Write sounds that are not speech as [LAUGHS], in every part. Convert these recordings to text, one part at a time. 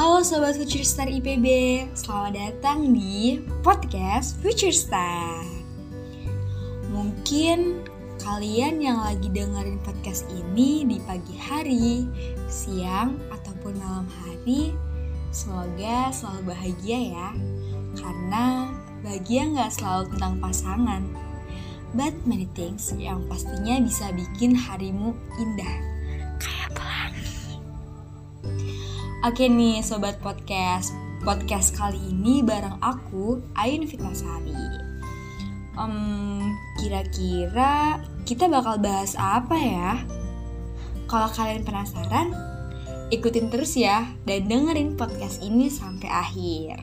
Halo Sobat Future Star IPB, selamat datang di podcast Future Star. Mungkin kalian yang lagi dengerin podcast ini di pagi hari, siang, ataupun malam hari Semoga selalu bahagia ya. Karena bahagia nggak selalu tentang pasangan But many things yang pastinya bisa bikin harimu indah Oke nih sobat podcast, podcast kali ini bareng aku Ayun Fitnasari. Um, kira-kira kita bakal bahas apa ya? Kalau kalian penasaran, ikutin terus ya dan dengerin podcast ini sampai akhir.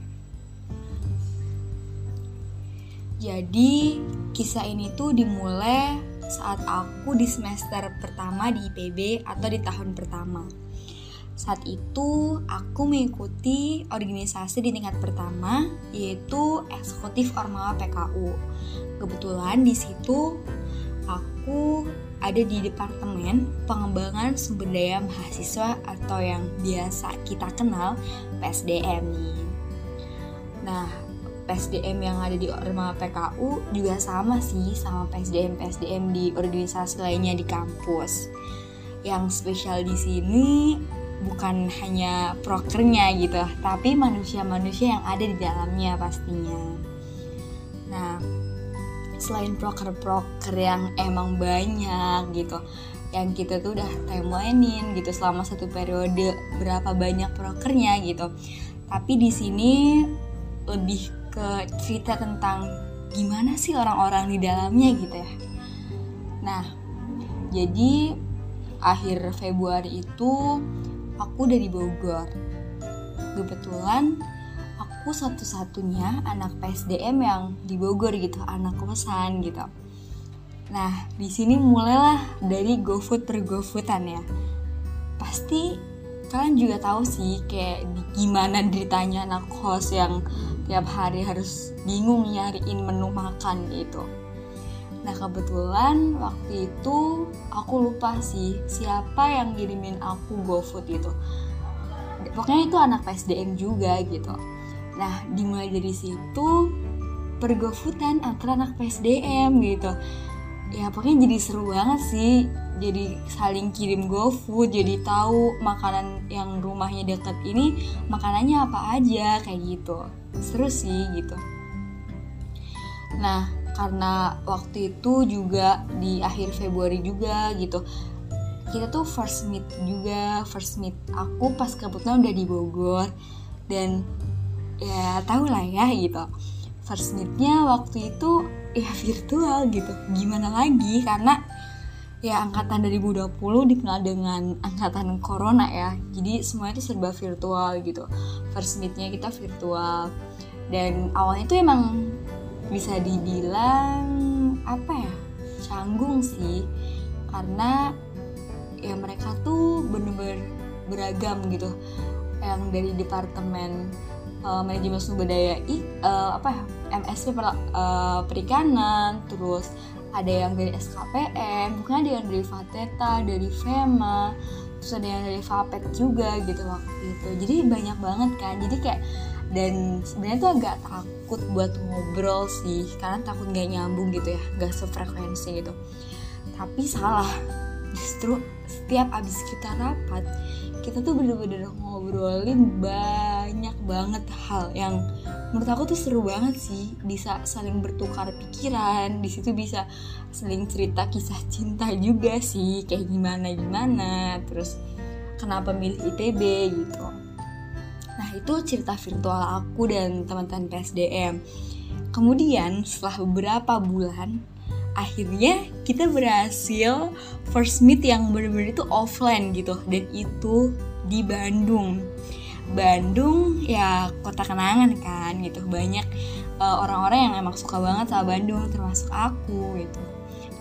Jadi, kisah ini tuh dimulai saat aku di semester pertama di IPB atau di tahun pertama saat itu aku mengikuti organisasi di tingkat pertama yaitu eksekutif Ormawa PKU. Kebetulan di situ aku ada di departemen pengembangan sumber daya mahasiswa atau yang biasa kita kenal PSDM nih. Nah, PSDM yang ada di Ormawa PKU juga sama sih sama PSDM PSDM di organisasi lainnya di kampus. Yang spesial di sini bukan hanya prokernya gitu, tapi manusia-manusia yang ada di dalamnya pastinya. Nah, selain proker-proker yang emang banyak gitu, yang kita tuh udah timelinein gitu selama satu periode berapa banyak prokernya gitu. Tapi di sini lebih ke cerita tentang gimana sih orang-orang di dalamnya gitu ya. Nah, jadi akhir Februari itu aku dari Bogor. Kebetulan aku satu-satunya anak PSDM yang di Bogor gitu, anak kosan gitu. Nah, di sini mulailah dari GoFood per GoFoodan ya. Pasti kalian juga tahu sih kayak gimana deritanya anak kos yang tiap hari harus bingung nyariin menu makan gitu. Nah kebetulan waktu itu aku lupa sih siapa yang ngirimin aku GoFood gitu. Pokoknya itu anak PSDM juga gitu. Nah dimulai dari situ pergofoodan antara anak PSDM gitu. Ya pokoknya jadi seru banget sih. Jadi saling kirim GoFood, jadi tahu makanan yang rumahnya deket ini makanannya apa aja kayak gitu. Seru sih gitu. Nah, karena waktu itu juga di akhir Februari juga gitu. Kita tuh first meet juga first meet aku pas kebetulan udah di Bogor. Dan ya tau lah ya gitu. First meetnya waktu itu ya virtual gitu. Gimana lagi? Karena ya angkatan 2020 dikenal dengan angkatan corona ya. Jadi semuanya itu serba virtual gitu. First meetnya kita virtual. Dan awalnya itu emang bisa dibilang apa ya canggung sih. Karena ya mereka tuh bener-bener beragam gitu. Yang dari departemen uh, manajemen sumber daya i, uh, apa ya MSP per, uh, perikanan terus ada yang dari SKPM bukan ada yang dari Fateta dari FEMA terus ada yang dari Fapet juga gitu waktu itu. Jadi banyak banget kan. Jadi kayak dan sebenarnya tuh agak takut buat ngobrol sih karena takut gak nyambung gitu ya gak sefrekuensi gitu. Tapi salah justru setiap abis kita rapat kita tuh bener-bener ngobrolin banyak banget hal yang menurut aku tuh seru banget sih. Bisa saling bertukar pikiran di situ bisa saling cerita kisah cinta juga sih kayak gimana gimana terus kenapa milih ITB gitu Nah itu cerita virtual aku dan teman-teman PSDM. Kemudian setelah beberapa bulan, akhirnya kita berhasil first meet yang benar-benar itu offline gitu dan itu di Bandung. Bandung ya kota kenangan kan gitu banyak eh, orang-orang yang emang suka banget sama Bandung termasuk aku gitu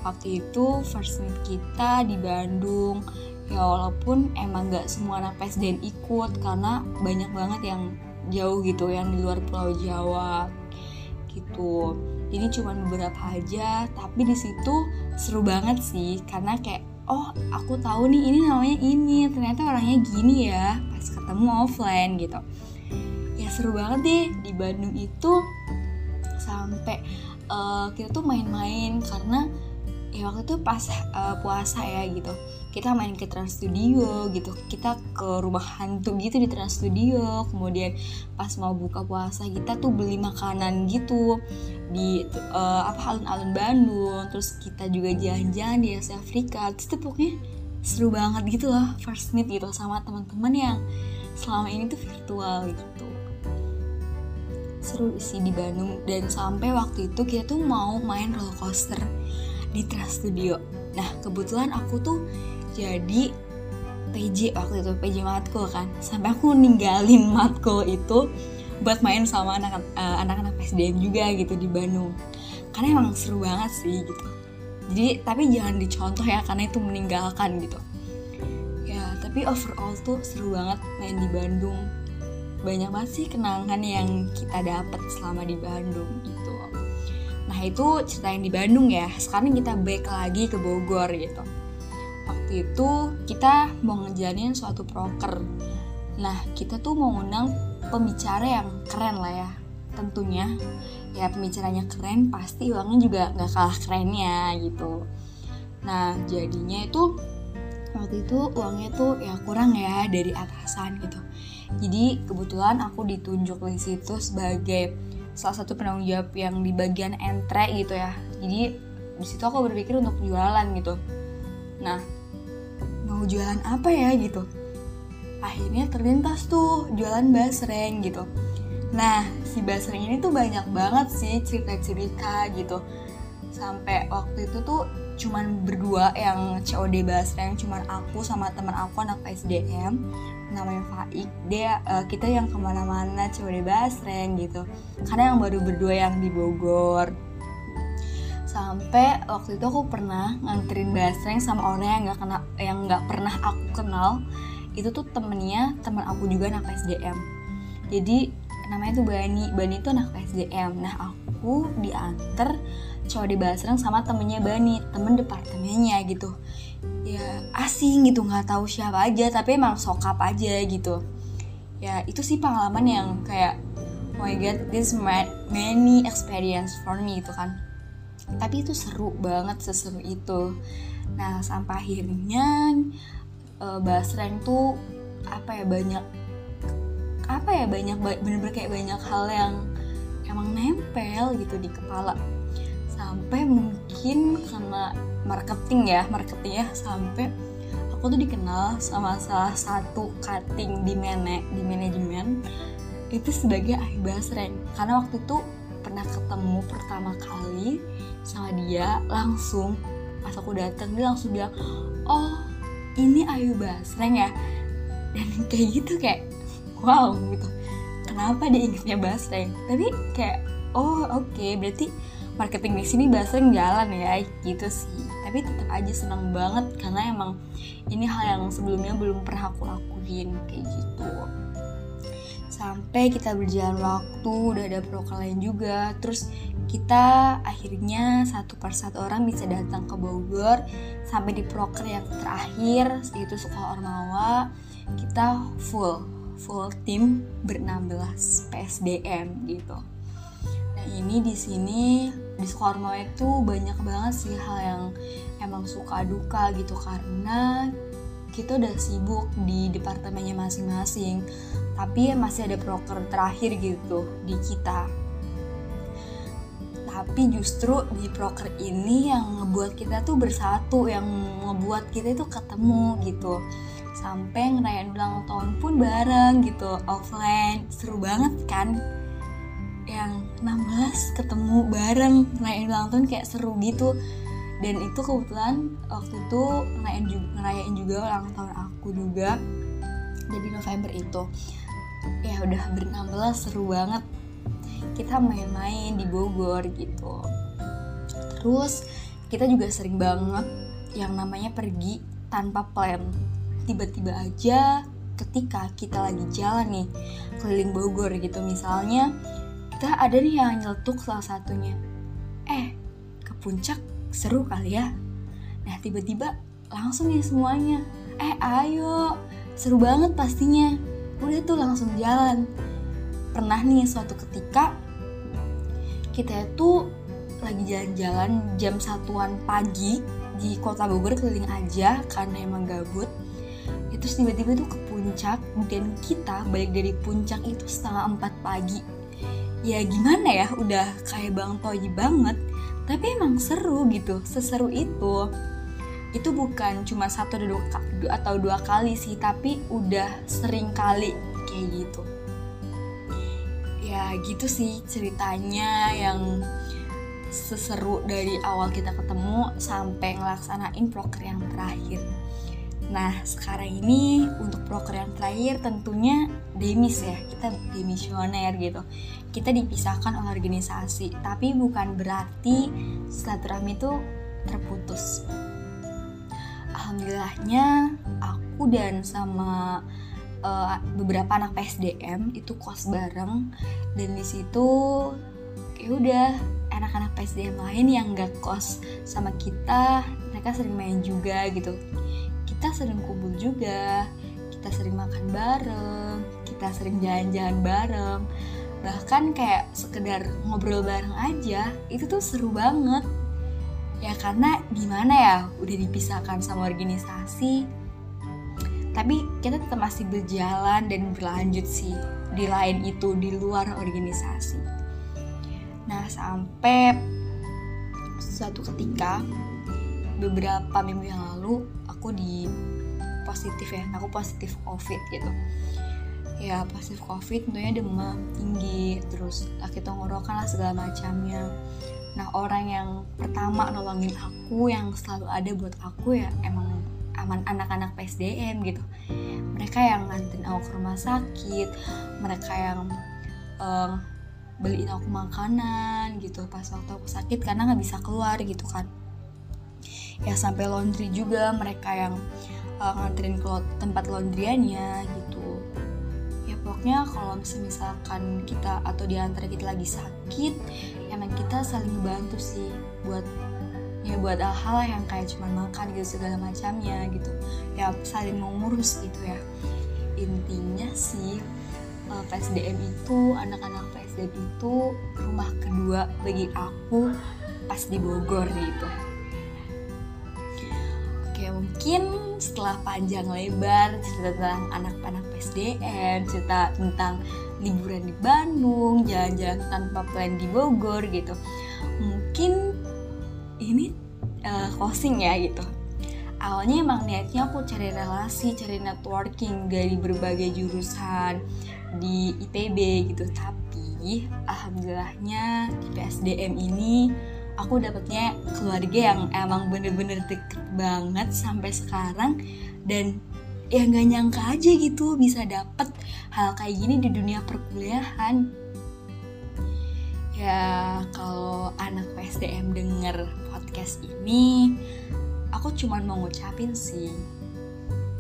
waktu itu first meet kita di Bandung ya walaupun emang gak semua anak PSDN ikut karena banyak banget yang jauh gitu yang di luar Pulau Jawa gitu. Jadi cuma beberapa aja tapi di situ seru banget sih karena kayak oh aku tahu nih ini namanya ini ternyata orangnya gini ya pas ketemu offline gitu. Ya seru banget deh di Bandung itu sampai uh, kita tuh main-main karena ya waktu itu pas uh, puasa ya gitu kita main ke Trans Studio gitu. Kita ke rumah hantu gitu di Trans Studio. Kemudian pas mau buka puasa kita tuh beli makanan gitu di uh, apa alun-alun Bandung. Terus kita juga jalan-jalan di Asia Afrika. Terus tuh pokoknya seru banget gitu loh first meet gitu sama teman-teman yang selama ini tuh virtual gitu. Seru sih di Bandung. Dan sampai waktu itu kita tuh mau main roller coaster di Trans Studio. Nah kebetulan aku tuh jadi PJ waktu itu PJ matkul kan. Sampai aku ninggalin matkul itu buat main sama anak uh, anak-anak SDM juga gitu di Bandung. Karena emang seru banget sih gitu. Jadi tapi jangan dicontoh ya karena itu meninggalkan gitu. Ya tapi overall tuh seru banget main di Bandung. Banyak banget sih kenangan yang kita dapat selama di Bandung gitu. Nah itu cerita yang di Bandung ya. Sekarang kita back lagi ke Bogor gitu waktu itu kita mau ngejalanin suatu proker. Nah kita tuh mau undang pembicara yang keren lah ya tentunya. Ya pembicaranya keren pasti uangnya juga nggak kalah kerennya gitu. Nah jadinya itu waktu itu uangnya tuh ya kurang ya dari atasan gitu. Jadi kebetulan aku ditunjuk di situ sebagai salah satu penanggung jawab yang di bagian entre gitu ya. Jadi di situ aku berpikir untuk jualan gitu. Nah mau jualan apa ya gitu. Akhirnya terlintas tuh jualan basreng gitu. Nah si basreng ini tuh banyak banget sih cerita-cerita gitu. Sampai waktu itu tuh cuman berdua yang COD basreng cuman aku sama teman aku anak SDM namanya Faik. Dia uh, kita yang ke mana-mana COD basreng gitu. Karena yang baru berdua yang di Bogor sampai waktu itu aku pernah nganterin basreng sama orang yang nggak kenal yang nggak pernah aku kenal. Itu tuh temennya teman aku juga anak SDM jadi namanya tuh Bani. Bani itu anak SDM nah aku diantar cowok di Basreng sama temennya Bani temen departemennya gitu. Ya asing gitu nggak tahu siapa aja tapi emang sokap aja gitu. Ya itu sih pengalaman yang kayak oh my god this many experience for me gitu kan tapi itu seru banget seseru itu. Nah sampai akhirnya uh, basreng tuh apa ya banyak apa ya banyak bener-bener kayak banyak hal yang emang nempel gitu di kepala. Sampai mungkin karena marketing ya marketing ya sampai aku tuh dikenal sama salah satu cutting di mene di manajemen itu sebagai ahli basreng. Karena waktu itu pernah ketemu pertama kali sama dia langsung pas aku datang dia langsung bilang oh ini Ayu Basreng ya? Dan [LAUGHS] kayak gitu kayak wow gitu. Kenapa dia ingetnya Basreng? Tapi kayak oh oke okay, berarti marketing di sini Basreng jalan ya gitu sih. Tapi tetap aja senang banget karena emang ini hal yang sebelumnya belum pernah aku lakuin kayak gitu sampai kita berjalan waktu udah ada proker lain juga. Terus kita akhirnya satu persatu orang bisa datang ke Bogor. Sampai di proker yang terakhir yaitu sekolah Ormawa kita full full tim ber-16 PSDM gitu. Nah ini di sini di sekolah Ormawa itu banyak banget sih hal yang emang suka duka gitu. Karena kita udah sibuk di departemennya masing-masing tapi masih ada proker terakhir gitu di kita. Tapi justru di proker ini yang ngebuat kita tuh bersatu yang ngebuat kita itu ketemu gitu. Sampai ngerayain ulang tahun pun bareng gitu offline. Seru banget kan? Yang 16 ketemu bareng ngerayain ulang tahun kayak seru gitu. Dan itu kebetulan waktu itu ngerayain juga, ngerayain juga ulang tahun aku juga. Jadi November itu ya udah ber-16 seru banget. Kita main-main di Bogor gitu. Terus kita juga sering banget yang namanya pergi tanpa plan. Tiba-tiba aja ketika kita lagi jalan nih keliling Bogor gitu. Misalnya kita ada nih yang nyeletuk salah satunya. Eh ke puncak seru kali ya? Nah tiba-tiba langsung nih semuanya. Eh ayo. Seru banget pastinya udah tuh langsung jalan. Pernah nih suatu ketika kita itu lagi jalan-jalan jam satuan pagi di kota Bogor keliling aja karena emang gabut. Ya, tiba-tiba tuh ke puncak dan kita balik dari puncak itu setengah empat pagi. Ya gimana ya udah kayak bang Toyi banget tapi emang seru gitu seseru itu itu bukan cuma satu atau dua kali sih tapi udah sering kali kayak gitu ya gitu sih ceritanya yang seseru dari awal kita ketemu sampai ngelaksanain proker yang terakhir. Nah, sekarang ini untuk proker yang terakhir tentunya demis ya, kita demisioner gitu. Kita dipisahkan oleh organisasi, tapi bukan berarti silaturahmi itu terputus. Alhamdulillahnya aku dan sama uh, beberapa anak PSDM itu kos bareng. Dan di situ ya udah anak-anak PSDM lain yang gak kos sama kita mereka sering main juga gitu. Kita sering kumpul juga kita sering makan bareng kita sering jalan-jalan bareng. Bahkan kayak sekedar ngobrol bareng aja itu tuh seru banget ya karena gimana ya udah dipisahkan sama organisasi. Tapi kita tetap masih berjalan dan berlanjut sih di lain itu di luar organisasi. Nah sampai suatu ketika beberapa minggu yang lalu aku di positif ya aku positif covid gitu. Ya positif covid tentunya demam tinggi terus sakit tenggorokan lah segala macamnya nah orang yang pertama nolongin aku yang selalu ada buat aku ya emang aman anak-anak PSDM gitu. Mereka yang nganterin aku ke rumah sakit mereka yang um, beliin aku makanan gitu pas waktu aku sakit karena nggak bisa keluar gitu kan. Ya sampai laundry juga mereka yang uh, nganterin ke tempat laundryannya gitu ya pokoknya kalau misalkan kita atau di antara kita lagi sakit emang kita saling bantu sih buat ya buat hal-hal yang kayak cuma makan gitu segala macamnya gitu. Ya saling mengurus gitu ya. Intinya sih eh, PSDM itu anak-anak PSDM itu rumah kedua bagi aku pas di Bogor gitu. Oke mungkin setelah panjang lebar cerita tentang anak-anak PSDM cerita tentang liburan di Bandung jalan-jalan tanpa plan di Bogor gitu. Mungkin ini uh, closing ya gitu. Awalnya emang niatnya aku cari relasi cari networking dari berbagai jurusan di IPB gitu. Tapi alhamdulillahnya di PSDM ini aku dapetnya keluarga yang emang bener-bener deket banget sampai sekarang. Dan ya nggak nyangka aja gitu bisa dapet hal kayak gini di dunia perkuliahan. Ya kalau anak PSDM denger podcast ini aku cuma mau ngucapin sih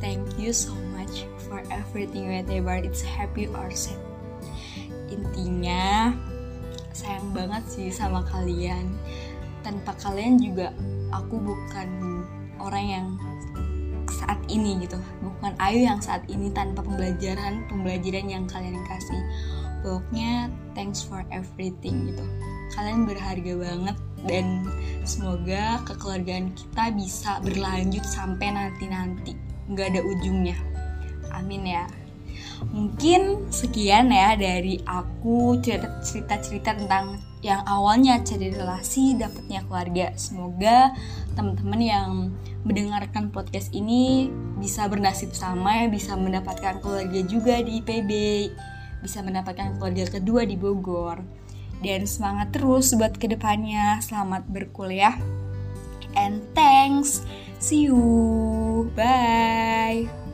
thank you so much for everything whatever it's happy or sad. Intinya sayang banget sih sama kalian. Tanpa kalian juga aku bukan orang yang saat ini gitu. Bukan Ayu yang saat ini tanpa pembelajaran pembelajaran yang kalian kasih. Pokoknya thanks for everything gitu. Kalian berharga banget dan semoga kekeluargaan kita bisa berlanjut sampai nanti-nanti. Nggak ada ujungnya. Amin ya mungkin sekian ya dari aku cerita-cerita tentang yang awalnya cari relasi dapatnya keluarga semoga teman-teman yang mendengarkan podcast ini bisa bernasib sama ya bisa mendapatkan keluarga juga di IPB bisa mendapatkan keluarga kedua di Bogor. Dan semangat terus buat ke depannya. Selamat berkuliah. And thanks. See you. Bye.